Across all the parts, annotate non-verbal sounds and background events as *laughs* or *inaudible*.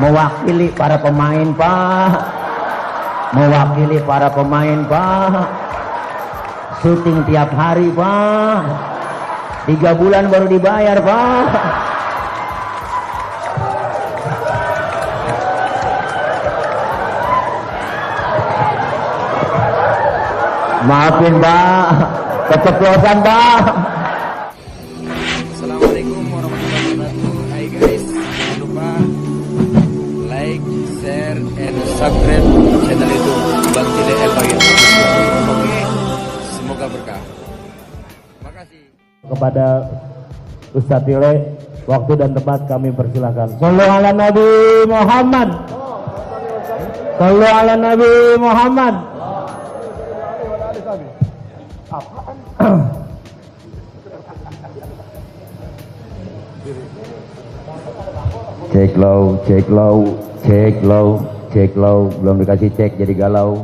mewakili para pemain Pak. Mewakili para pemain Pak. Syuting tiap hari Pak. Tiga bulan baru dibayar Pak. Maafin Pak. Keceplosan Pak kepada Ustadz Tile waktu dan tempat kami persilahkan. Sallu ala Nabi Muhammad. Sallu ala Nabi Muhammad. *coughs* Cek low cek low cek low cek low belum dikasih cek jadi galau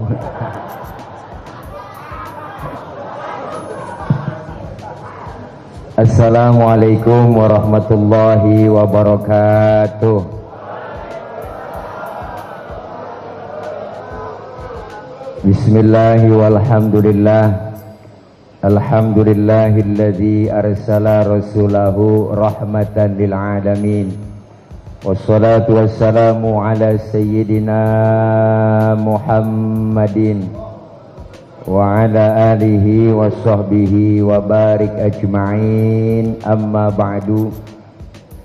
Assalamualaikum warahmatullahi wabarakatuh. Bismillahi walhamdulillah. Alhamdulillahilladzi arsala rasulahu rahmatan lil alamin. Wassalatu wassalamu ala sayyidina Muhammadin Wa ala alihi wa sahbihi wa barik ajma'in Amma ba'du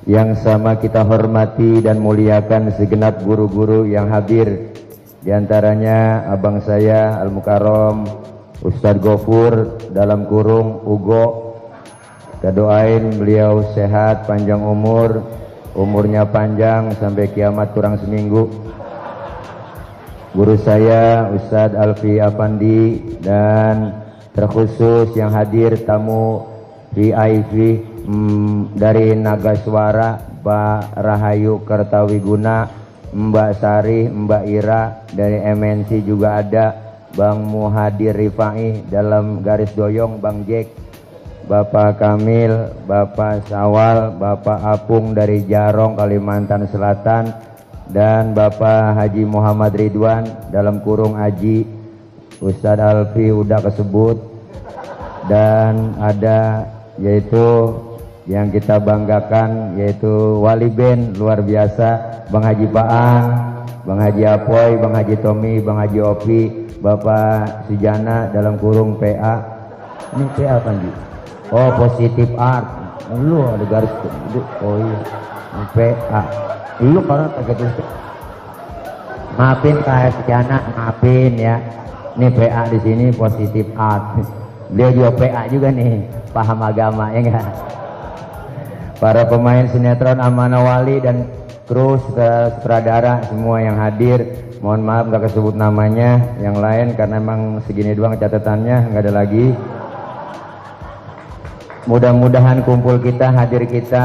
Yang sama kita hormati dan muliakan segenap guru-guru yang hadir. Di antaranya abang saya Al-Mukarram Ustadz Gofur dalam kurung Ugo. Kita doain beliau sehat, panjang umur. Umurnya panjang sampai kiamat kurang seminggu Guru saya Ustadz Alfi Afandi Dan terkhusus yang hadir tamu VIP hmm, dari Naga Suara Pak Rahayu Kertawiguna Mbak Sari, Mbak Ira dari MNC juga ada Bang Muhadir Rifai dalam garis doyong Bang Jack Bapak Kamil, Bapak Sawal, Bapak Apung dari Jarong, Kalimantan Selatan dan Bapak Haji Muhammad Ridwan dalam kurung Haji Ustadz Alfi udah kesebut dan ada yaitu yang kita banggakan yaitu Wali Ben luar biasa Bang Haji Paang, Bang Haji Apoy, Bang Haji Tommy, Bang Haji Opi, Bapak Sujana dalam kurung PA. Ini PA kan Ji? Oh positif art. Lu ada garis. Oh iya. PA. Lu karena pakai tulis. Maafin Kak Sujana, maafin ya. Ini PA di sini positif art. Dia juga PA juga nih, paham agama ya enggak? Para pemain sinetron Amanah Wali dan kru sutradara semua yang hadir mohon maaf nggak kesebut namanya yang lain karena emang segini doang catatannya nggak ada lagi mudah-mudahan kumpul kita hadir kita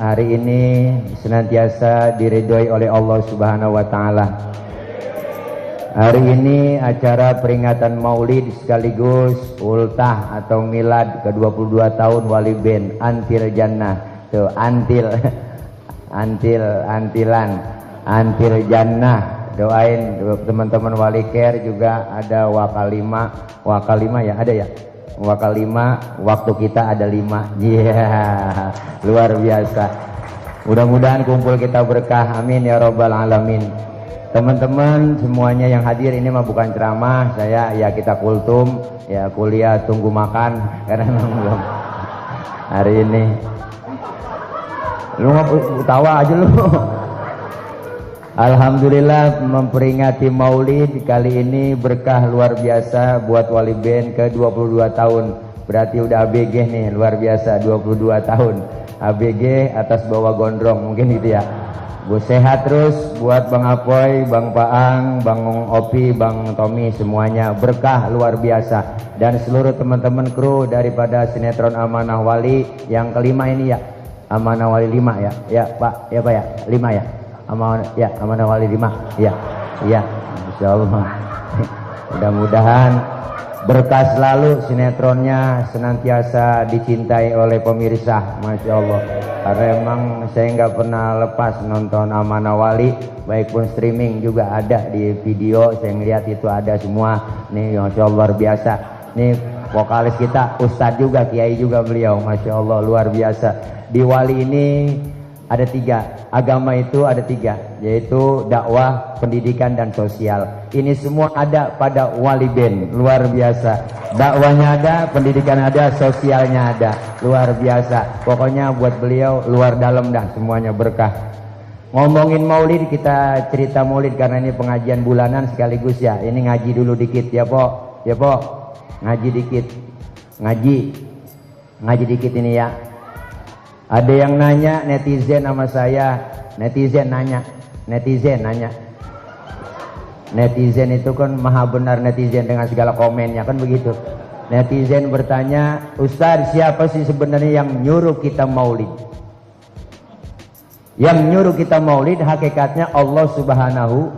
hari ini senantiasa diridhoi oleh Allah subhanahu wa ta'ala. Hari ini acara peringatan maulid sekaligus ultah atau milad ke 22 tahun wali ben antil jannah. Tuh antil *laughs* antil antilan antil jannah. Doain teman-teman wali care juga ada wakalima wakalima ya ada ya wakalima waktu kita ada lima. Yeah. luar biasa. Mudah-mudahan kumpul kita berkah. Amin ya robbal alamin. Teman-teman semuanya yang hadir ini mah bukan ceramah. Saya ya kita kultum. Ya kuliah tunggu makan. *laughs* Karena belum. Hari ini. Lu nggak tawa aja lu *laughs* Alhamdulillah memperingati maulid kali ini berkah luar biasa buat wali ben ke 22 tahun berarti udah ABG nih luar biasa 22 tahun ABG atas bawah gondrong mungkin gitu ya Bu sehat terus buat Bang Apoy, Bang Paang, Bang Opi, Bang Tommy semuanya berkah luar biasa dan seluruh teman-teman kru daripada sinetron Amanah Wali yang kelima ini ya Amanah Wali 5 ya. Ya, Pak. Ya, Pak ya. 5 ya. Amanah ya, Amanah Wali 5. Ya. Ya. Insyaallah. *laughs* Mudah-mudahan Berkah selalu sinetronnya senantiasa dicintai oleh pemirsa, masya Allah. Karena emang saya nggak pernah lepas nonton Amanah Wali, baik pun streaming juga ada di video. Saya ngeliat itu ada semua. Nih, masya Allah luar biasa. Nih vokalis kita, Ustadz juga, Kiai juga beliau, masya Allah luar biasa. Di Wali ini ada tiga. Agama itu ada tiga yaitu dakwah pendidikan dan sosial. Ini semua ada pada wali ben luar biasa. Dakwahnya ada pendidikan ada sosialnya ada. Luar biasa. Pokoknya buat beliau luar dalam dah semuanya berkah. Ngomongin maulid kita cerita maulid karena ini pengajian bulanan sekaligus ya. Ini ngaji dulu dikit ya po. Ya po. Ngaji dikit. Ngaji. Ngaji dikit ini ya ada yang nanya netizen sama saya, netizen nanya, netizen nanya. Netizen itu kan maha benar netizen dengan segala komennya kan begitu. Netizen bertanya, Ustaz siapa sih sebenarnya yang nyuruh kita maulid? Yang nyuruh kita maulid hakikatnya Allah subhanahu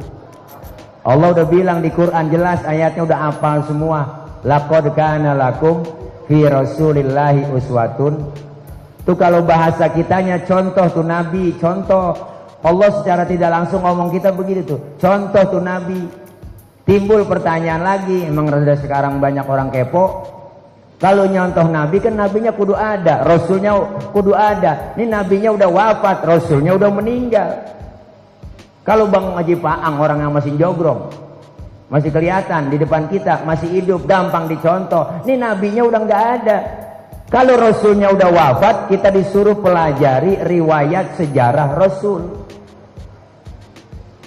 Allah udah bilang di Quran jelas ayatnya udah apal semua. Laqad kana lakum fi rasulillahi uswatun Tuh kalau bahasa kitanya contoh tuh Nabi, contoh Allah secara tidak langsung ngomong kita begitu tuh. Contoh tuh Nabi. Timbul pertanyaan lagi, emang rada sekarang banyak orang kepo. Kalau nyontoh Nabi kan nabinya kudu ada, rasulnya kudu ada. Ini nabinya udah wafat, rasulnya udah meninggal. Kalau Bang Haji Paang orang yang masih jogrong, masih kelihatan di depan kita, masih hidup, gampang dicontoh. Ini nabinya udah nggak ada. Kalau Rasulnya udah wafat, kita disuruh pelajari riwayat sejarah Rasul.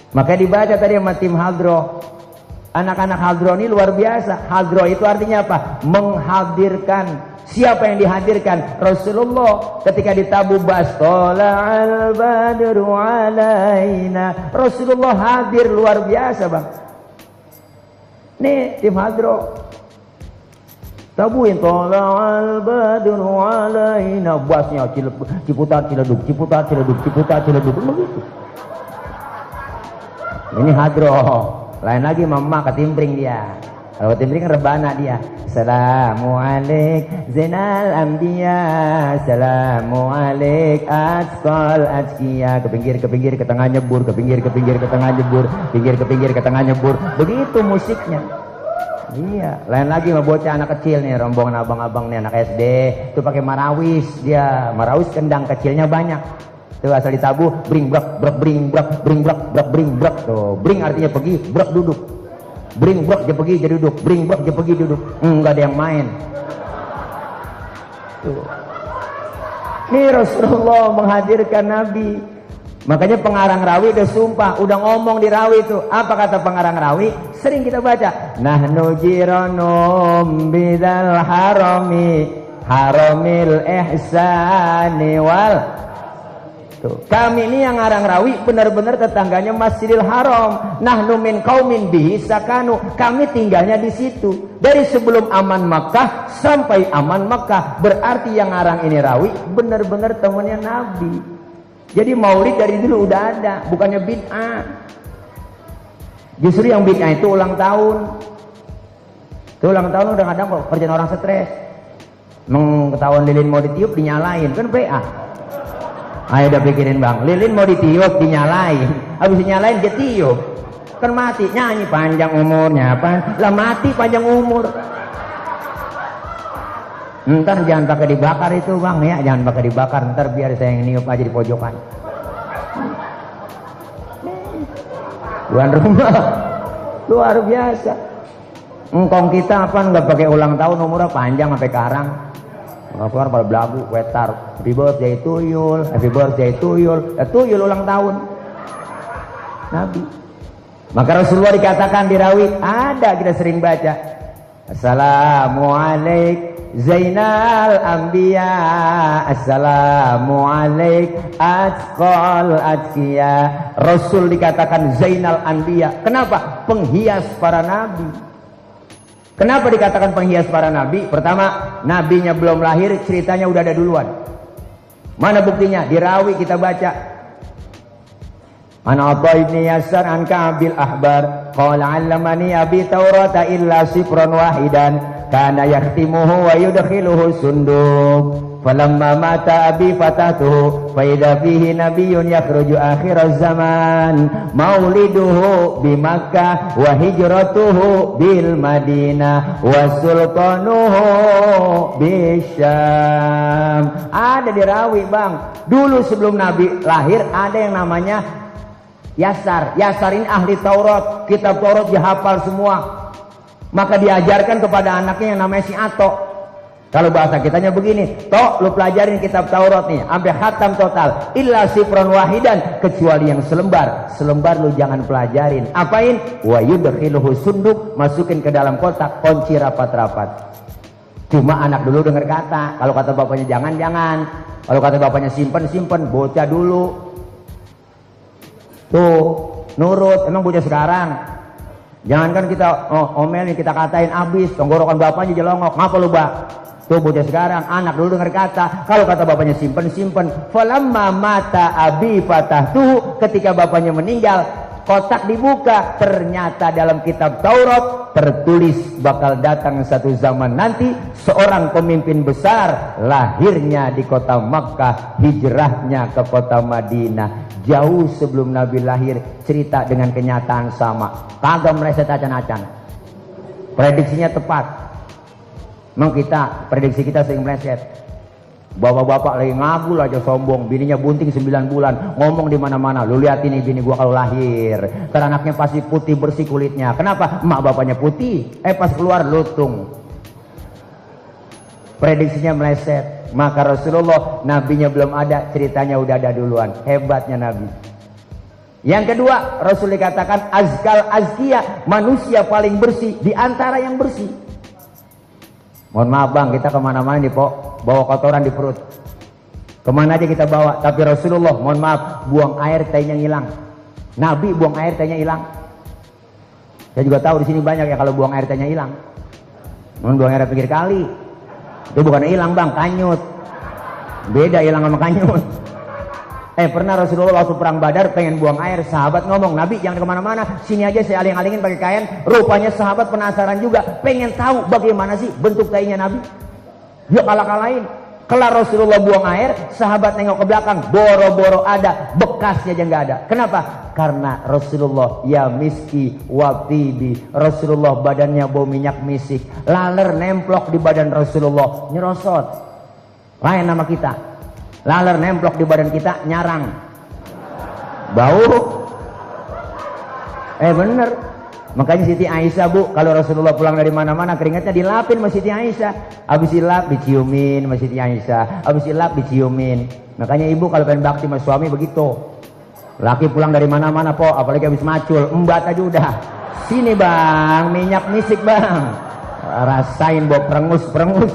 Maka dibaca tadi sama tim Hadro. Anak-anak Hadro ini luar biasa. Hadro itu artinya apa? Menghadirkan. Siapa yang dihadirkan? Rasulullah. Ketika ditabu bas. al badru alaina. Rasulullah hadir luar biasa bang. Nih tim Hadro. Tabuin tola'al badru alaina. Basnya Ciputat Ciledug Ciputat Ciledug Ciputat Ciledug. Begitu. Ini hadro. Lain lagi mama ketimpring dia. Kalau ketimpring kan rebana dia. Assalamualaikum Zainal Ambiya Assalamualaikum Atskol Atskia Ke pinggir ke pinggir ke tengah nyebur. Ke pinggir ke pinggir ke tengah nyebur. Pinggir ke pinggir ke tengah nyebur. Begitu musiknya Iya, lain lagi mau bocah anak kecil nih, rombongan abang-abang nih anak SD, itu pakai marawis dia, marawis kendang kecilnya banyak. Tuh asal ditabuh, bring brak, brak bring brak, bring brak, brak bring brak. Tuh, bring artinya pergi, brak duduk. Bring brak dia pergi jadi duduk, bring brak dia pergi duduk. Enggak ada yang main. Tuh. Ini Rasulullah menghadirkan Nabi Makanya pengarang rawi udah sumpah, udah ngomong di rawi itu. Apa kata pengarang rawi? Sering kita baca. Nahnu jiranum bidal harami haramil ihsani wal Tuh. Kami ini yang ngarang rawi benar-benar tetangganya Masjidil Haram. Nahnu min kaumin bihi sakanu. Kami tinggalnya di situ. Dari sebelum aman Makkah sampai aman Makkah. Berarti yang ngarang ini rawi benar-benar temannya Nabi. Jadi maulid dari dulu udah ada, bukannya bid'ah. Justru yang bid'ah itu ulang tahun. Itu ulang tahun udah kadang kok kerjaan orang stres. Mengetahuan lilin mau ditiup dinyalain kan PA. Ayo udah pikirin bang, lilin mau ditiup dinyalain, habis dinyalain dia tiup, kan mati nyanyi panjang umurnya apa? Lah mati panjang umur. Ntar jangan pakai dibakar itu bang ya, jangan pakai dibakar. Ntar biar saya yang niup aja di pojokan. Tuan rumah *laughs* luar biasa. Engkong kita apa nggak pakai ulang tahun umurnya panjang sampai karang. Nggak keluar pada belagu, wetar. Happy birthday tuyul, happy birthday tuyul. Ya, tuyul ulang tahun. Nabi. Maka Rasulullah dikatakan di rawi ada kita sering baca. Assalamualaikum Zainal Anbiya Assalamu alaik Atqal Atqiya. Rasul dikatakan Zainal Anbiya. Kenapa? Penghias para nabi. Kenapa dikatakan penghias para nabi? Pertama, nabinya belum lahir Ceritanya udah ada duluan. Mana buktinya? Di rawi kita baca. An Atha ibn Yasar an Ka'bil Ahbar. Qala 'allamani abi Taurata illa sifran wahidan kana yakhtimuhu wa yudkhiluhu sunduk. Falamma mata abi fatatuhu fa idza fihi nabiyyun yakhruju akhir zaman mauliduhu bi Makkah wa hijratuhu bil Madinah wa sultanuhu bi Syam. Ada di Rawi Bang. Dulu sebelum Nabi lahir ada yang namanya Yasar. Yasar ini ahli Taurat. Kitab Taurat dihafal semua maka diajarkan kepada anaknya yang namanya si Atok kalau bahasa kitanya begini, toh lu pelajarin kitab Taurat nih, sampai khatam total. Illa sifron wahidan, kecuali yang selembar. Selembar lu jangan pelajarin. Apain? Wa yudkhiluhu sunduk, masukin ke dalam kotak, kunci rapat-rapat. Cuma anak dulu dengar kata, kalau kata bapaknya jangan, jangan. Kalau kata bapaknya simpen, simpen, bocah dulu. Tuh, nurut, emang bocah sekarang. Jangankan kita oh, omelin, kita katain abis, tenggorokan bapaknya jelongok. Ngapa lu, Bak? Tuh bocah sekarang anak dulu dengar kata, kalau kata bapaknya simpen simpen. Falamma mata abi fatah tuh ketika bapaknya meninggal, kotak dibuka, ternyata dalam kitab Taurat tertulis bakal datang satu zaman nanti seorang pemimpin besar lahirnya di kota Makkah, hijrahnya ke kota Madinah. Jauh sebelum Nabi lahir, cerita dengan kenyataan sama. Kagak meleset acan-acan. Prediksinya tepat. Memang kita, prediksi kita sering meleset. Bapak-bapak lagi ngabul aja sombong, bininya bunting 9 bulan, ngomong di mana-mana. Lu lihat ini bini gua kalau lahir, karena anaknya pasti putih bersih kulitnya. Kenapa? Mak bapaknya putih, eh pas keluar lutung. Prediksinya meleset. Maka Rasulullah, nabinya belum ada, ceritanya udah ada duluan. Hebatnya nabi. Yang kedua, Rasul dikatakan azkal azkia, manusia paling bersih di antara yang bersih. Mohon maaf bang, kita ke mana-mana nih pok, bawa kotoran di perut. Ke mana aja kita bawa, tapi Rasulullah, mohon maaf, buang air tainya hilang. Nabi buang air tainya hilang. Saya juga tahu di sini banyak ya kalau buang air tainya hilang. Mohon buang air pinggir kali. Itu bukan hilang bang, kanyut. Beda hilang sama kanyut. Eh pernah Rasulullah waktu perang Badar pengen buang air, sahabat ngomong, Nabi jangan ke mana-mana, sini aja saya aling-alingin pakai kain. Rupanya sahabat penasaran juga, pengen tahu bagaimana sih bentuk tainya Nabi. Dia kalah-kalahin. Kelar Rasulullah buang air, sahabat nengok ke belakang, boro-boro ada, bekasnya aja nggak ada. Kenapa? Karena Rasulullah ya miski watibi. Rasulullah badannya bau minyak misik. Laler nemplok di badan Rasulullah, nyerosot. Lain nama kita, laler nemplok di badan kita nyarang bau eh bener makanya Siti Aisyah bu kalau Rasulullah pulang dari mana-mana keringatnya dilapin sama Siti Aisyah. Habis dilap diciumin sama Siti Aisyah. Habis dilap diciumin. Makanya ibu kalau pengen bakti sama suami begitu. Laki pulang dari mana-mana po apalagi habis macul. Embat aja udah. Sini bang minyak misik bang. Rasain bawa perengus perengus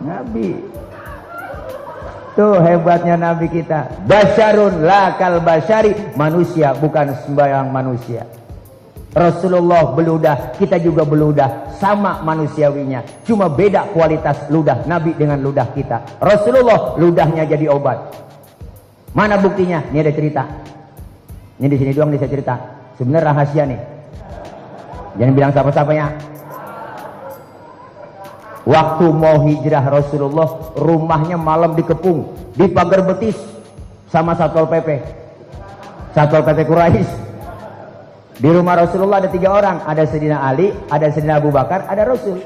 Nabi Tuh hebatnya Nabi kita. Basyarun lakal basyari. Manusia bukan sembahyang manusia. Rasulullah beludah, kita juga beludah. Sama manusiawinya. Cuma beda kualitas ludah Nabi dengan ludah kita. Rasulullah ludahnya jadi obat. Mana buktinya? Ini ada cerita. Ini di sini doang bisa cerita. Sebenarnya rahasia nih. Jangan bilang siapa-siapa ya. Waktu mau hijrah Rasulullah, rumahnya malam dikepung, di pagar betis sama Satpol PP. Satpol PP Quraisy. Di rumah Rasulullah ada tiga orang, ada Sayyidina Ali, ada Sayyidina Abu Bakar, ada Rasul.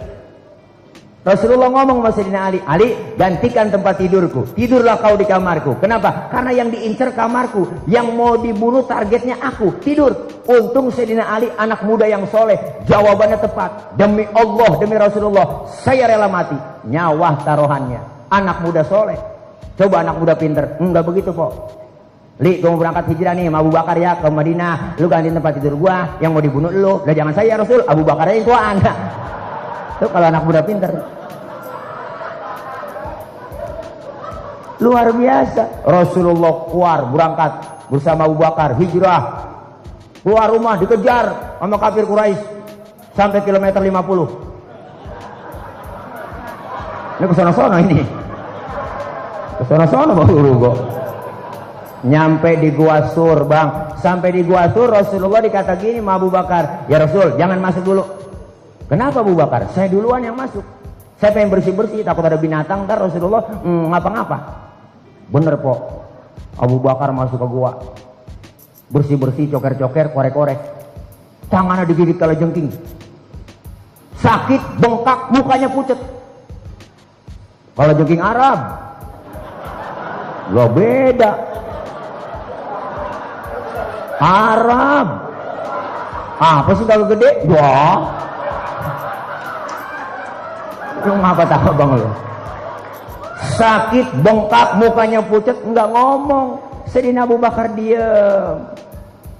Rasulullah ngomong sama Sayyidina Ali, Ali gantikan tempat tidurku. Tidurlah kau di kamarku. Kenapa? Karena yang diincar kamarku. Yang mau dibunuh targetnya aku. Tidur. Untung Sayyidina Ali anak muda yang soleh. Jawabannya tepat. Demi Allah, demi Rasulullah. Saya rela mati. Nyawa taruhannya. Anak muda soleh. Coba anak muda pinter. Enggak begitu kok. Li, gue berangkat hijrah nih Abu Bakar ya ke Madinah. Lu ganti tempat tidur gua. Yang mau dibunuh lu. Udah jangan saya Rasul. Abu Bakar yang tua anda. *laughs* Itu kalau anak muda pinter. Luar biasa. Rasulullah keluar berangkat bersama Abu Bakar hijrah. Keluar rumah dikejar sama kafir Quraisy sampai kilometer 50. Ini ke sana-sana ini. Ke sana-sana baru kok. Nyampe di Gua Sur, Bang. Sampai di Gua Sur, Rasulullah dikata gini sama Abu Bakar. Ya Rasul, jangan masuk dulu. Kenapa Abu Bakar? Saya duluan yang masuk. Saya pengen bersih-bersih, takut ada binatang. Ntar Rasulullah hmm, ngapa-ngapa. Bener, Po. Abu Bakar masuk ke gua. Bersih-bersih, coker-coker, korek-korek. Tangannya digigit kalau jengking. Sakit, bengkak, mukanya pucet. Kalau jengking Arab. Lo beda. Arab. Apa sih kalau gede? Wah. Lu ngapa tahu bang lo? Sakit, bengkak, mukanya pucat, nggak ngomong. Sedina Abu Bakar diam.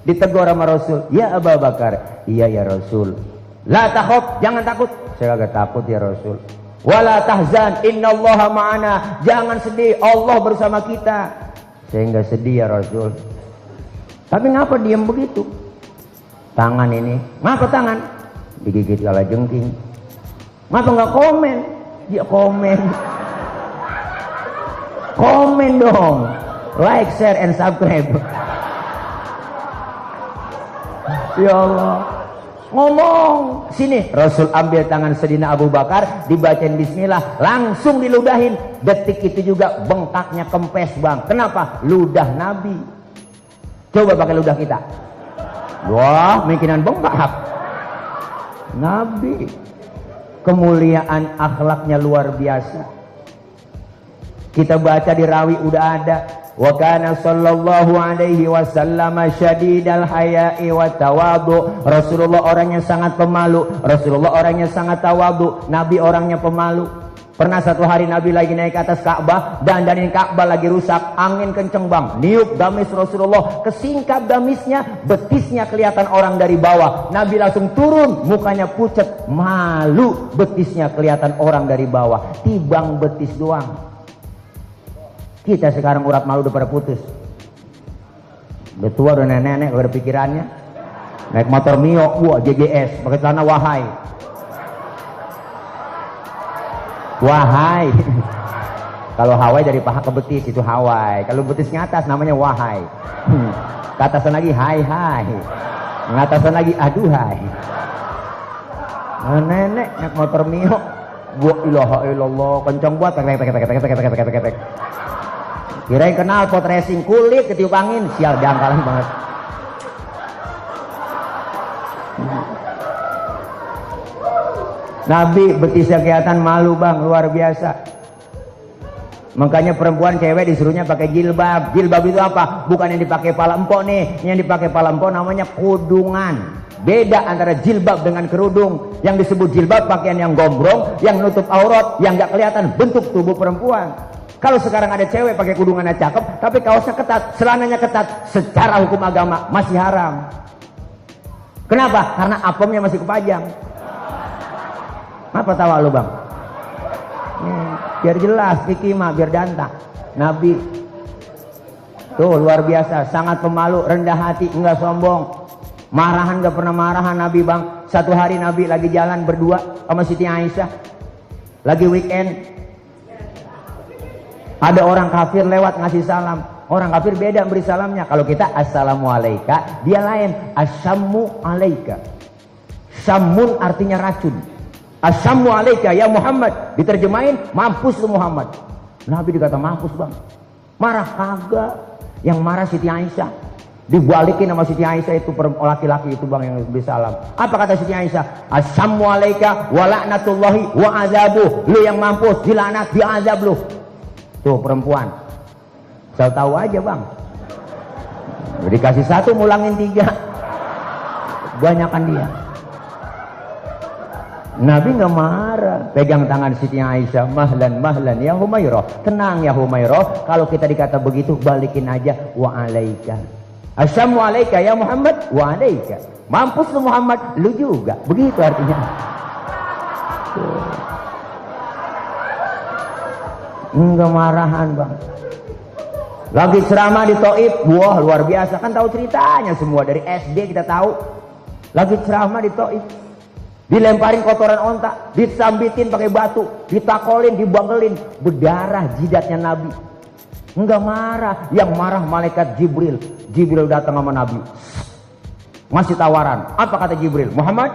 Ditegur sama Rasul. Ya Abu Bakar. Iya ya Rasul. La takhaf, jangan takut. Saya agak takut ya Rasul. Wala tahzan, innallaha ma'ana. Jangan sedih, Allah bersama kita. Saya nggak sedih ya Rasul. Tapi ngapa diam begitu? Tangan ini, ngapa tangan? Digigit kala jengking. Ngapa nggak komen? Dia komen. Komen dong. Like, share, and subscribe. Ya Allah. Ngomong. Sini. Rasul ambil tangan sedina Abu Bakar. Dibacain bismillah. Langsung diludahin. Detik itu juga bengkaknya kempes bang. Kenapa? Ludah Nabi. Coba pakai ludah kita. Wah, mikiran bengkak. Nabi. Kemuliaan akhlaknya luar biasa. Kita baca di rawi udah ada. Wa kana sallallahu alaihi wasallam syadidal haya'i wa tawadu. Rasulullah orangnya sangat pemalu. Rasulullah orangnya sangat tawadu. Nabi orangnya pemalu. Pernah satu hari Nabi lagi naik ke atas Ka'bah dan dari Ka'bah lagi rusak, angin kenceng bang, niup gamis Rasulullah, kesingkap gamisnya, betisnya kelihatan orang dari bawah. Nabi langsung turun, mukanya pucat, malu, betisnya kelihatan orang dari bawah. Tibang betis doang. Kita sekarang urat malu udah pada putus. Udah tua, udah nenek-nenek, udah pikirannya. Naik motor Mio, wah JGS, pakai celana wahai. Wahai. *laughs* Kalau Hawaii dari paha ke betis itu Hawaii. Kalau betisnya atas namanya wahai. *laughs* Ke atasan lagi hai hai. Ngatasan lagi aduhai. Nenek naik motor Mio. Gua ilaha illallah kencang buat tek tek tek tek tek tek tek tek tek. Kirain kenal pot racing kulit ketiup angin sial dangkalan banget. Nabi betisnya kelihatan malu bang luar biasa. Makanya perempuan cewek disuruhnya pakai jilbab. Jilbab itu apa? Bukan yang dipakai pala empok nih. Yang dipakai pala empok namanya kudungan. Beda antara jilbab dengan kerudung. Yang disebut jilbab pakaian yang gombrong, yang nutup aurat, yang gak kelihatan bentuk tubuh perempuan. Kalau sekarang ada cewek pakai kudungannya cakep, tapi kaosnya ketat, celananya ketat, secara hukum agama masih haram. Kenapa? Karena apemnya masih kepajang. Apa tawa lu bang? Hmm, biar jelas, mah biar dantah. Nabi tuh luar biasa, sangat pemalu, rendah hati, enggak sombong. Marahan gak pernah marahan Nabi bang. Satu hari Nabi lagi jalan berdua sama Siti Aisyah. Lagi weekend. Ada orang kafir lewat ngasih salam. Orang kafir beda beri salamnya. Kalau kita assalamualaikum, dia lain assamu alaika. Samun artinya racun. Assamu alaika ya Muhammad. Diterjemahin mampus lu Muhammad. Nabi dikata mampus bang. Marah kagak. Yang marah Siti Aisyah. Dibalikin sama Siti Aisyah itu laki-laki itu bang yang beri salam. Apa kata Siti Aisyah? Assamu alaika wa la'natullahi wa azabuh. Lu yang mampus, dilaknat, diazab lu. Tuh perempuan. Saya tahu aja bang. Dikasih satu mulangin tiga. Banyakan dia. Nabi nggak marah, pegang tangan Siti Aisyah, mahlan mahlan ya Humairah, tenang ya Humairah. Kalau kita dikata begitu, balikin aja wa alaika. Assalamualaikum ya Muhammad wa alaika. Mampus lu Muhammad, lu juga. Begitu artinya. Enggak marahan bang. Lagi ceramah di Taif, wah luar biasa kan tahu ceritanya semua dari SD kita tahu. Lagi ceramah di Taif, dilemparin kotoran onta, disambitin pakai batu, ditakolin, dibangelin, berdarah jidatnya Nabi. Enggak marah. Yang marah malaikat Jibril. Jibril datang sama Nabi. Masih tawaran. Apa kata Jibril? Muhammad,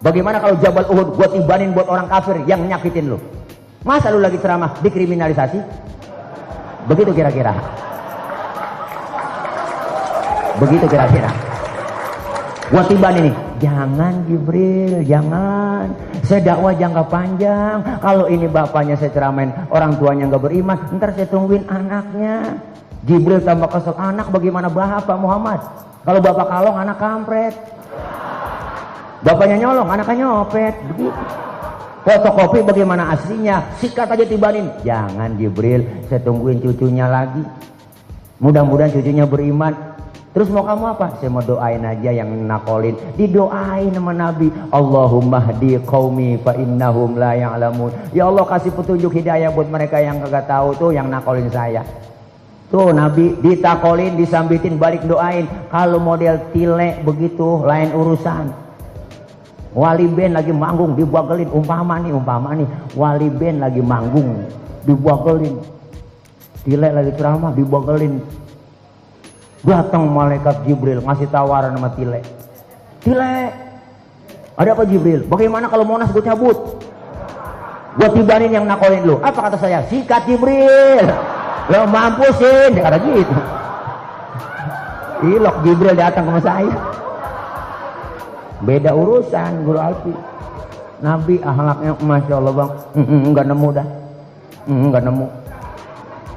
bagaimana kalau Jabal Uhud buat tibanin buat orang kafir yang nyakitin lu? Masa lu lagi ceramah dikriminalisasi? Begitu kira-kira. Begitu kira-kira. Buat tibanin nih. Jangan Jibril, jangan. Saya dakwah jangka panjang. Kalau ini bapaknya saya ceramain, orang tuanya nggak beriman, ntar saya tungguin anaknya. Jibril tambah kesel anak bagaimana bapak Muhammad? Kalau bapak kalong anak kampret. Bapaknya nyolong, anaknya nyopet. Begitu. Fotokopi bagaimana aslinya? Sikat aja tibanin. Jangan Jibril, saya tungguin cucunya lagi. Mudah-mudahan cucunya beriman. Terus mau kamu apa? Saya mau doain aja yang nakolin. Didoain sama Nabi. Allahumma hdi qaumi fa innahum la ya'lamun. Ya Allah kasih petunjuk hidayah buat mereka yang kagak tahu tuh yang nakolin saya. Tuh Nabi ditakolin, disambitin, balik doain. Kalau model tile begitu lain urusan. Wali Ben lagi manggung dibuagelin umpama nih umpama nih wali Ben lagi manggung dibuagelin. Tile lagi ceramah dibuagelin Datang malaikat Jibril ngasih tawaran sama Tile. Tile, ada apa Jibril? Bagaimana kalau Monas gue cabut? Gue tibanin yang nakolin lu. Apa kata saya? Sikat Jibril. Lo mampusin. Dia kata gitu. Ilok Jibril datang ke saya. Beda urusan Guru Alfi. Nabi ahlaknya Masya Allah bang. Enggak nemu dah. Enggak nemu.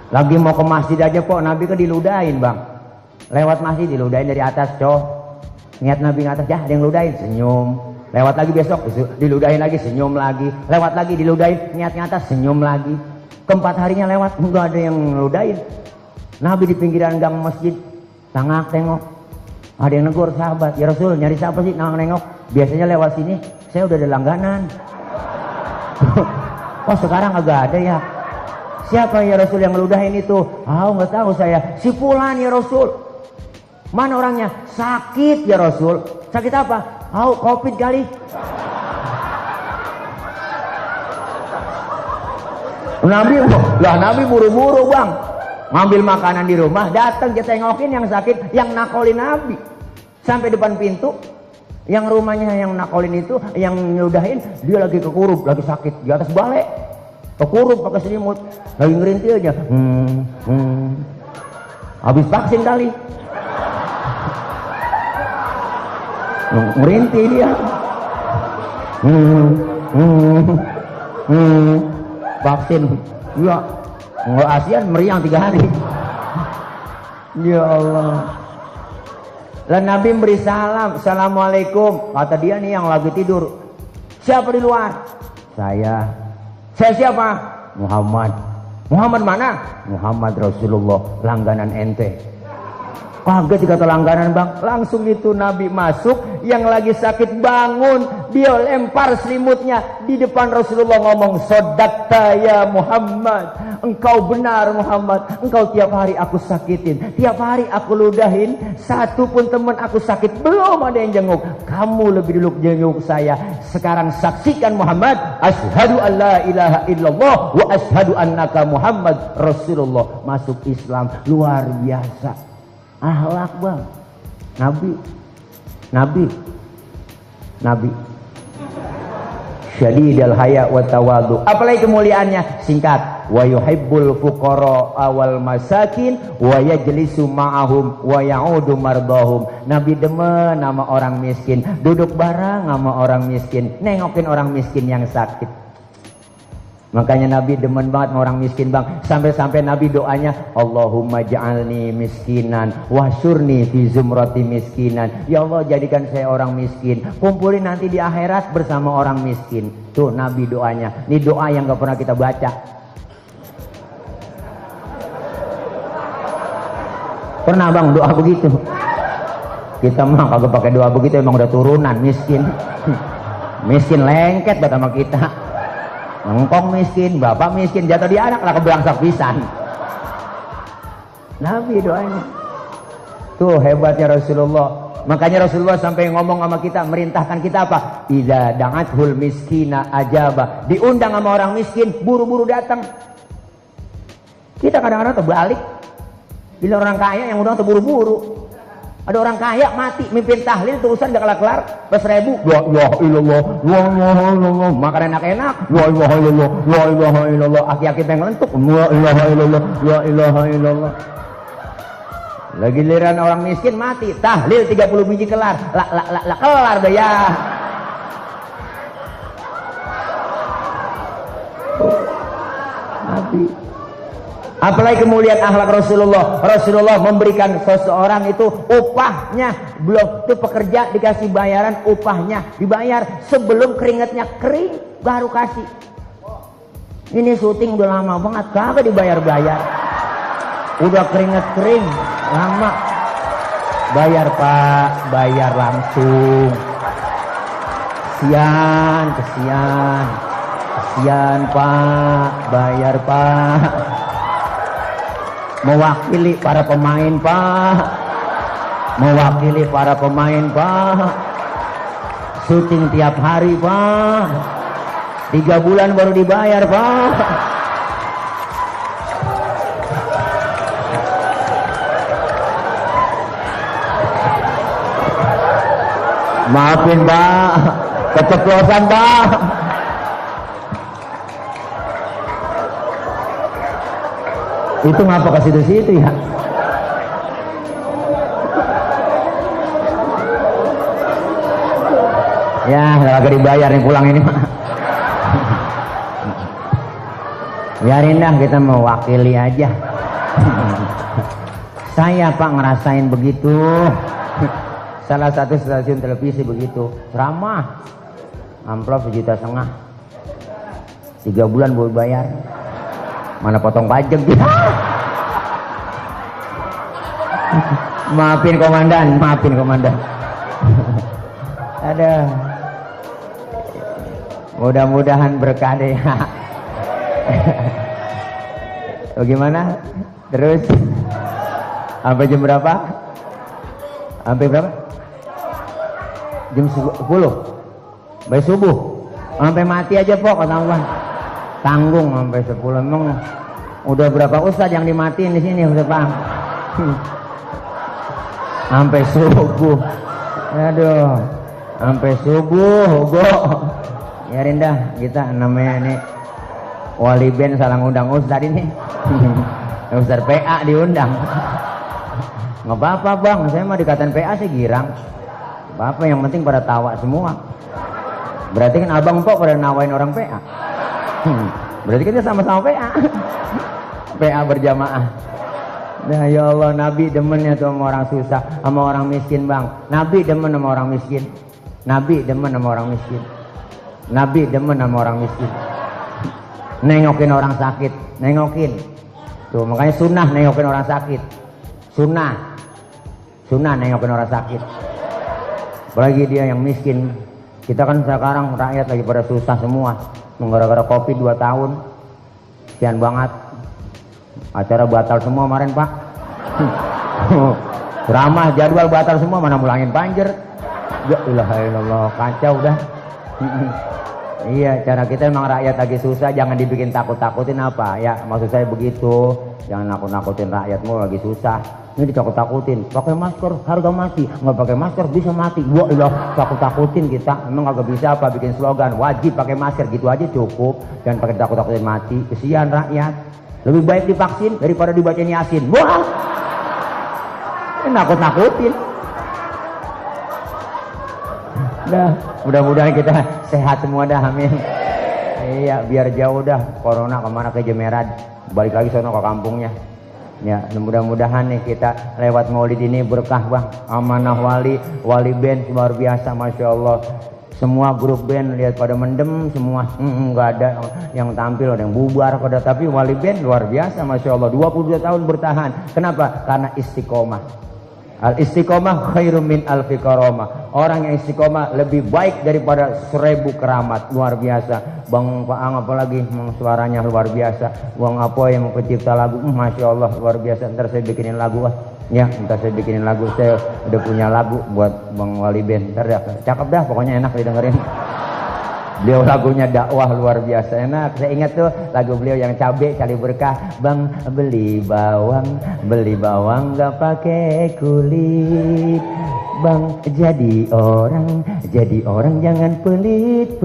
Lagi mau ke masjid aja kok Nabi kan diludahin bang. Lewat masjid diludahin dari atas, cow. Niat Nabi ngatas, ya ada yang ludahin, senyum. Lewat lagi besok, diludahin lagi, senyum lagi. Lewat lagi, diludahin, niat ngatas, senyum lagi. Keempat harinya lewat, enggak ada yang ludahin. Nabi di pinggiran gang masjid, tangak tengok. Ada yang negur sahabat, ya Rasul nyari siapa sih tangak nengok. Biasanya lewat sini, saya udah ada langganan. *laughs* oh sekarang agak ada ya. Siapa ya Rasul yang ludahin itu? Ah, oh, nggak tahu saya. Si Fulan ya Rasul. Mana orangnya? Sakit ya Rasul. Sakit apa? Oh, covid kali. Nabi, lah Nabi buru-buru bang. Ngambil makanan di rumah, datang kita tengokin yang sakit, yang nakolin Nabi. Sampai depan pintu, yang rumahnya yang nakolin itu, yang nyudahin, dia lagi kekurup, lagi sakit di atas balai. Kekurup pakai selimut, lagi ngerintil aja. Hmm, hmm. Habis vaksin kali. Merintih dia. Vaksin. Ya nggak ASEAN meriang tiga hari. Ya Allah. Dan Nabi beri salam. Assalamualaikum. Kata dia nih yang lagi tidur. Siapa di luar? Saya. Saya siapa? Muhammad. Muhammad mana? Muhammad Rasulullah langganan ente Kaget kata langganan bang. Langsung itu Nabi masuk. Yang lagi sakit bangun. Dia lempar selimutnya. Di depan Rasulullah ngomong. Sodakta ya Muhammad. Engkau benar Muhammad. Engkau tiap hari aku sakitin. Tiap hari aku ludahin. Satu pun teman aku sakit. Belum ada yang jenguk. Kamu lebih dulu jenguk saya. Sekarang saksikan Muhammad. Ashadu an la ilaha illallah. Wa ashadu annaka Muhammad Rasulullah. Masuk Islam. Luar biasa. Ahlak bang. Nabi. Nabi. Nabi. Syadidal haya wa tawadu. Apalagi kemuliaannya? Singkat. Wa yuhibbul fuqara awal masakin wa yajlisu ma'ahum wa ya'udu mardahum. Nabi demen nama orang miskin, duduk bareng sama orang miskin, nengokin orang miskin yang sakit. Makanya Nabi demen banget sama orang miskin bang. Sampai-sampai Nabi doanya Allahumma ja'alni miskinan wasurni fi zumrati miskinan. Ya Allah jadikan saya orang miskin. Kumpulin nanti di akhirat bersama orang miskin. Tuh Nabi doanya. Ini doa yang gak pernah kita baca. Pernah bang doa begitu? Kita mah kagak pakai doa begitu emang udah turunan miskin. *laughs* miskin lengket buat sama kita. Engkong miskin, bapak miskin, jatuh di anak lah kebelangsak pisan. Nabi doanya. Tuh hebatnya Rasulullah. Makanya Rasulullah sampai ngomong sama kita, merintahkan kita apa? Iza da'athul miskina ajaba. Diundang sama orang miskin, buru-buru datang. Kita kadang-kadang terbalik. Bila orang kaya yang udah terburu-buru. Ada orang kaya mati mimpin tahlil terusan gak kelar-kelar pas ribu. La ilaha illallah, la ilaha illallah. Makan enak-enak. La ilaha illallah, la ilaha illallah. Aki-aki pengen lentuk. La ilaha illallah, la ilaha illallah. Lagi giliran orang miskin mati, tahlil 30 biji kelar. Lah lah lah la, kelar deh ya. Mati. Apalagi kemuliaan akhlak Rasulullah. Rasulullah memberikan seseorang itu upahnya. Belum itu pekerja dikasih bayaran upahnya. Dibayar sebelum keringatnya kering baru kasih. Ini syuting udah lama banget. Kagak dibayar-bayar. Udah keringet kering. Lama. Bayar pak. Bayar langsung. Kesian. Kesian. Kesian pak. Bayar pak mewakili para pemain pak. Mewakili para pemain pak. Syuting tiap hari pak. Tiga bulan baru dibayar pak. Maafin pak. Keceplosan pak itu ngapa ke situ-situ ya? Ya agak dibayar nih pulang ini biarin dah kita mewakili aja. Saya pak ngerasain begitu. Salah satu stasiun televisi begitu. Ramah. Amplop sejuta setengah. Tiga bulan boleh bayar mana potong pajak dia? Maafin komandan maafin komandan. Ada. Mudah-mudahan berkah deh. Bagaimana terus? Sampai jam berapa? Sampai berapa? Jam 10 sampai subuh. Sampai mati aja pok kata tanggung sampai 10 emang udah berapa ustadz yang dimatiin di sini udah paham? *laughs* Sampai subuh. Aduh sampai subuh go ya dah kita namanya ini wali band salah ngundang ustadz ini. *laughs* Ustadz PA diundang. Nggak apa-apa bang. Saya mah dikatain PA sih girang. Apa yang penting pada tawa semua. Berarti kan abang pok pada nawain orang PA Hmm. Berarti kita sama-sama PA. PA berjamaah. Nah ya Allah Nabi demennya tuh sama orang susah sama orang miskin bang. Nabi demen sama orang miskin. Nabi demen sama orang miskin. Nabi demen sama orang miskin. Nengokin orang sakit, nengokin. Tuh makanya sunnah nengokin orang sakit. Sunnah. Sunnah nengokin orang sakit. Apalagi dia yang miskin. Kita kan sekarang rakyat lagi pada susah semua. Gara-gara kopi 2 tahun. Sekian banget. Acara batal semua kemarin pak. *laughs* Ramah jadwal batal semua mana mulangin banjir. Ya ilaha illallah kacau dah. *laughs* Iya cara kita emang rakyat lagi susah jangan dibikin takut-takutin apa. Ya maksud saya begitu. Jangan nakut-nakutin rakyatmu lagi susah ini ditakut-takutin. Pakai masker harga mati. Nggak pakai masker bisa mati. Gua ilah takut-takutin kita. Emang nggak bisa apa bikin slogan wajib pakai masker. Gitu aja cukup. Dan pakai takut-takutin mati. Kesian rakyat. Lebih baik divaksin daripada dibacain yasin. Wah! Nakut-nakutin. Dah mudah-mudahan kita sehat semua dah amin. Iya biar jauh dah. Corona ke mana ke Jemerad balik lagi sono ke kampungnya Ya, mudah-mudahan nih kita lewat maulid ini berkah bang. Amanah wali, wali band luar biasa, masya Allah. Semua grup band lihat pada mendem semua, nggak mm, ada yang tampil, ada yang bubar, pada tapi wali band luar biasa, masya Allah. 22 tahun bertahan. Kenapa? Karena istiqomah. Al istiqomah khairum min alfi. Orang yang istiqomah lebih baik daripada seribu keramat. Luar biasa. Bang Paang apalagi suaranya luar biasa. Bang apa yang pencipta lagu, uh, masya Allah luar biasa. Ntar saya bikinin lagu ah. Ya, ntar saya bikinin lagu. Saya udah punya lagu buat Bang Wali Ben. Ntar ya, cakep dah. Pokoknya enak didengerin. Beliau lagunya dakwah luar biasa enak. Saya ingat tuh lagu beliau yang cabe cari berkah. Bang beli bawang, beli bawang gak pakai kulit. Bang jadi orang, jadi orang jangan pelit-pelit.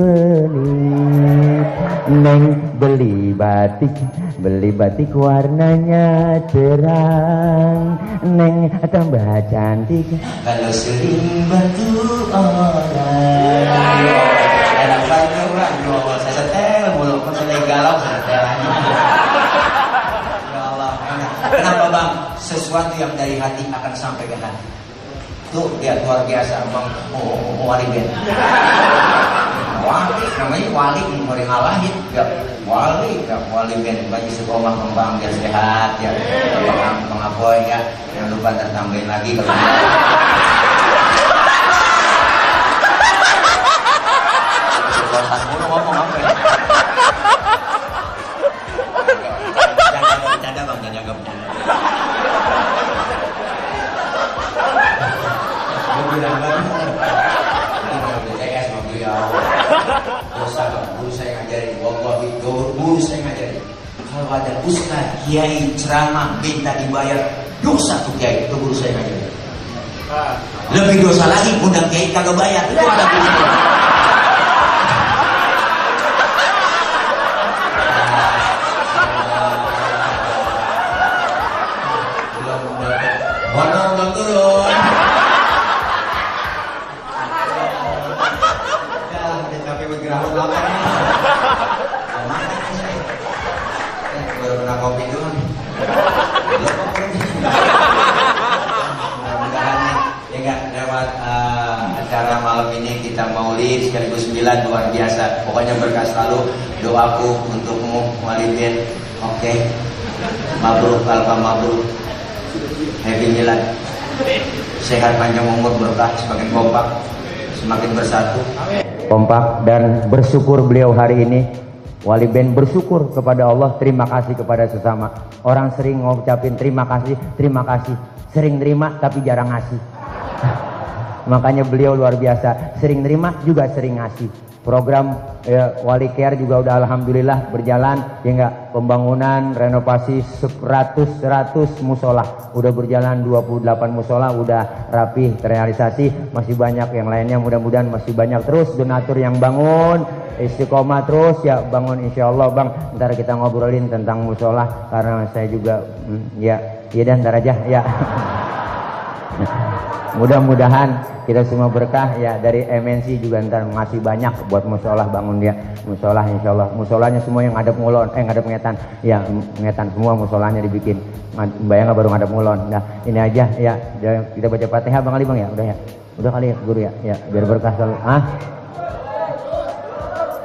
Neng beli batik, beli batik warnanya cerang. Neng tambah cantik kalau sering bantu orang. Enak banget orang jual saya setel mulu kok saya galau setel aja. Ya Allah, enak. Kenapa bang? Sesuatu yang dari hati akan sampai ke hati. Tuh lihat luar biasa bang. Oh, oh, oh wali ben. Wali namanya wali orang ngalahin ya wali ya wali ben bagi sekolah kembang biar sehat ya bang pengapoy ya jangan lupa tertambahin lagi kalau mulu ngomong apa ya? Jangan bercanda bang, jangan jaga bercanda. Gue bilang bang, ini mau BTS mau beliau. Dosa guru saya ngajarin, wallahi guru saya ngajarin. Kalau ada ustaz, kiai, ceramah, minta dibayar, dosa tuh kiai, itu guru saya ngajarin. Lebih dosa lagi, undang kiai kagak bayar, itu ada guru. Kita maulid sekaligus sembilan luar biasa. Pokoknya berkah selalu doaku untukmu walidin. Oke. Mabruk alfa mabruk. Happy Milad Sehat panjang umur berkah Semakin kompak Semakin bersatu Kompak dan bersyukur beliau hari ini Wali Ben bersyukur kepada Allah Terima kasih kepada sesama Orang sering ngucapin terima kasih Terima kasih Sering terima tapi jarang ngasih Makanya beliau luar biasa. Sering terima juga sering ngasih. Program ya, Wali Care juga udah alhamdulillah berjalan. Ya enggak pembangunan renovasi 100 100 musola. Udah berjalan 28 musola udah rapi terrealisasi. Masih banyak yang lainnya mudah-mudahan masih banyak. Terus donatur yang bangun istiqomah terus. Ya bangun insya Allah bang. Ntar kita ngobrolin tentang musola karena saya juga hmm, ya ya dan ntar aja ya *laughs* Mudah-mudahan kita semua berkah. Ya dari MNC juga ntar ngasih banyak buat musolah bangun dia. Musolah insya Allah musolahnya semua yang ngadep ngulon eh ngadep ngetan. Ya ngetan. Semua musolahnya dibikin. Bayang baru ngadep ngulon. Nah ini aja. Ya kita baca fatihah bang Ali bang ya? Udah ya? Udah kali ya guru ya? Ya biar berkah selalu. Ah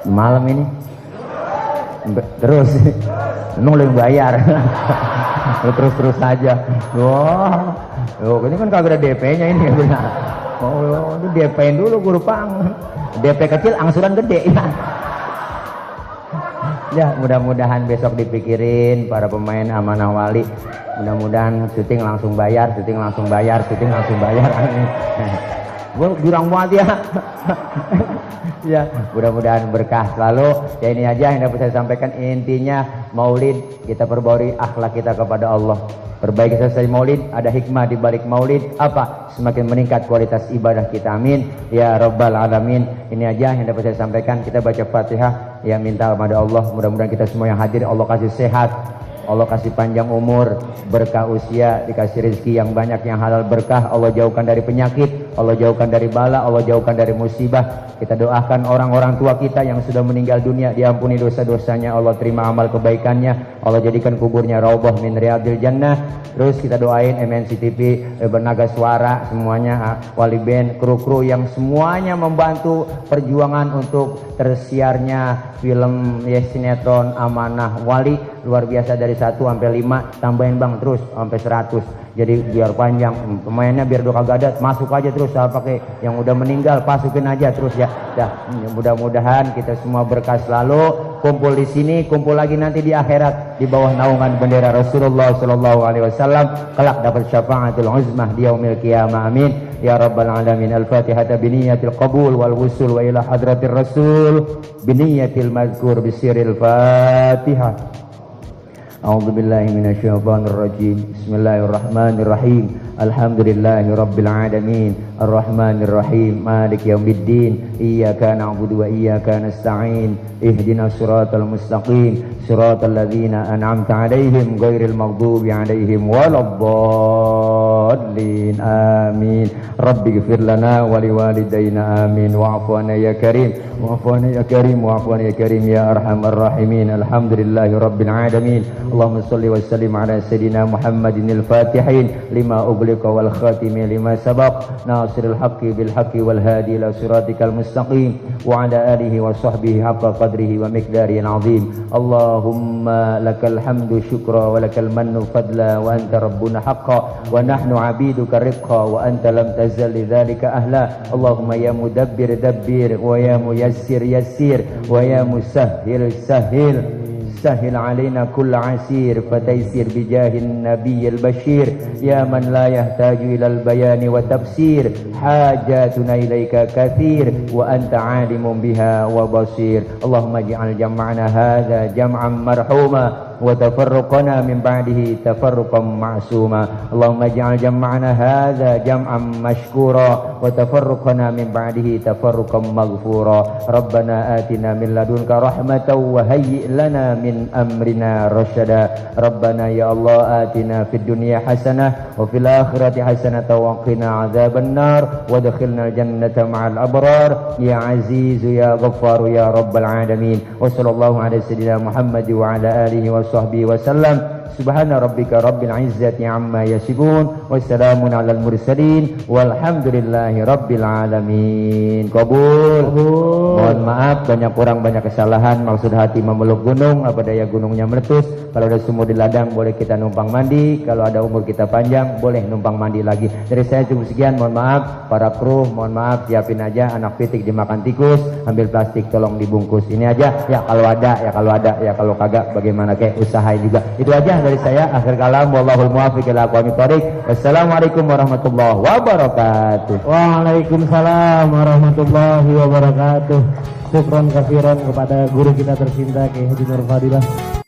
malam ini? Terus. *laughs* Emang yang bayar *laughs* terus terus saja wah oh, ini kan kagak ada DP-nya ini. Ya oh itu DP-in dulu guru pang. DP kecil angsuran gede. Ya ya mudah-mudahan besok dipikirin para pemain amanah wali. Mudah-mudahan syuting langsung bayar syuting langsung bayar syuting langsung bayar gue jurang banget ya ya mudah-mudahan berkah selalu. Ya ini aja yang dapat saya sampaikan. Intinya maulid kita perbauri akhlak kita kepada Allah. Perbaiki selesai maulid ada hikmah di balik maulid. Apa? Semakin meningkat kualitas ibadah kita. Amin. Ya rabbal alamin. Ini aja yang dapat saya sampaikan. Kita baca fatihah. Ya minta kepada Allah. Mudah-mudahan kita semua yang hadir Allah kasih sehat Allah kasih panjang umur, berkah usia, dikasih rezeki yang banyak yang halal berkah, Allah jauhkan dari penyakit, Allah jauhkan dari bala, Allah jauhkan dari musibah. Kita doakan orang-orang tua kita yang sudah meninggal dunia, diampuni dosa-dosanya, Allah terima amal kebaikannya, Allah jadikan kuburnya raubah min riyadil jannah. Terus kita doain MNC TV, eh, Bernaga Suara, semuanya, ah, Wali Band, kru-kru yang semuanya membantu perjuangan untuk tersiarnya film ya, sinetron Amanah Wali luar biasa dari 1 sampai 5 tambahin bang terus sampai 100 jadi biar panjang pemainnya biar kagak ada masuk aja terus saya pakai yang udah meninggal masukin aja terus ya. Dah mudah-mudahan kita semua berkah selalu kumpul di sini kumpul lagi nanti di akhirat di bawah naungan bendera Rasulullah sallallahu alaihi wasallam. Kelak dapat syafaatul uzmah di yaumil qiyamah amin. Ya rabbal alamin al-fatihah bi niyatil qabul wal wusul wa ila hadratir rasul bi niyatil mazkur bi sirril fatihah A'udzu billahi. Bismillahirrahmanirrahim. الحمد لله رب العالمين. الرحمن الرحيم. مالك يوم الدين. إياك نعبد وإياك نستعين. اهدنا الصراط المستقيم. صراط الذين أنعمت عليهم غير المغضوب عليهم ولا الضالين. آمين. رب اغفر لنا ولوالدينا. آمين. واعف عنا يا كريم. واعف عنا يا كريم. واعف عنا يا كريم يا أرحم الراحمين. الحمد لله رب العالمين. اللهم صل وسلم على سيدنا محمد الفاتحين. لما أغلق والخاتم لما سبق. ناصر الحق بالحق والهادي إلى صراطك المستقيم. وعلى آله وصحبه حق قدره ومقداره العظيم. اللهم لك الحمد شكرا ولك المن فضلا وأنت ربنا حقا. ونحن عبيدك رقا وأنت لم تزل لذلك أهلا. اللهم يا مدبر دبير ويا ميسر يسير ويا مسهل سهل سهل علينا كل عسير فتيسير بجاه النبي البشير يا من لا يحتاج إلى البيان والتفسير حاجاتنا إليك كثير وأنت عالم بها وبصير اللهم اجعل جمعنا هذا جمعا مرحوما وتفرقنا من بعده تفرقا معصوما. اللهم اجعل جمعنا هذا جمعا مشكورا وتفرقنا من بعده تفرقا مغفورا. ربنا آتنا من لدنك رحمة وهيئ لنا من أمرنا رشدا. ربنا يا الله آتنا في الدنيا حسنة وفي الآخرة حسنة وقنا عذاب النار. وادخلنا الجنة مع الأبرار. يا عزيز يا غفار يا رب العالمين. وصلى الله على سيدنا محمد وعلى آله وصحبه وصحبه وسلم subhana rabbika rabbil izzati amma yasifun wassalamun al-Mursalin walhamdulillahi rabbil alamin. Kabul, mohon maaf banyak kurang banyak kesalahan. Maksud hati memeluk gunung apa daya gunungnya meletus. Kalau ada sumur di ladang boleh kita numpang mandi. Kalau ada umur kita panjang boleh numpang mandi lagi. Dari saya cukup sekian mohon maaf. Para kru mohon maaf siapin aja anak pitik dimakan tikus ambil plastik tolong dibungkus. Ini aja ya kalau ada ya kalau ada ya kalau kagak bagaimana kayak usaha juga. Itu aja dari saya akhir kalam wallahul muwaffiq ila aqwamit thoriq wassalamualaikum warahmatullahi wabarakatuh Waalaikumsalam warahmatullahi wabarakatuh. Syukron kafiran kepada guru kita tercinta Kiai Haji Nur Fadilah.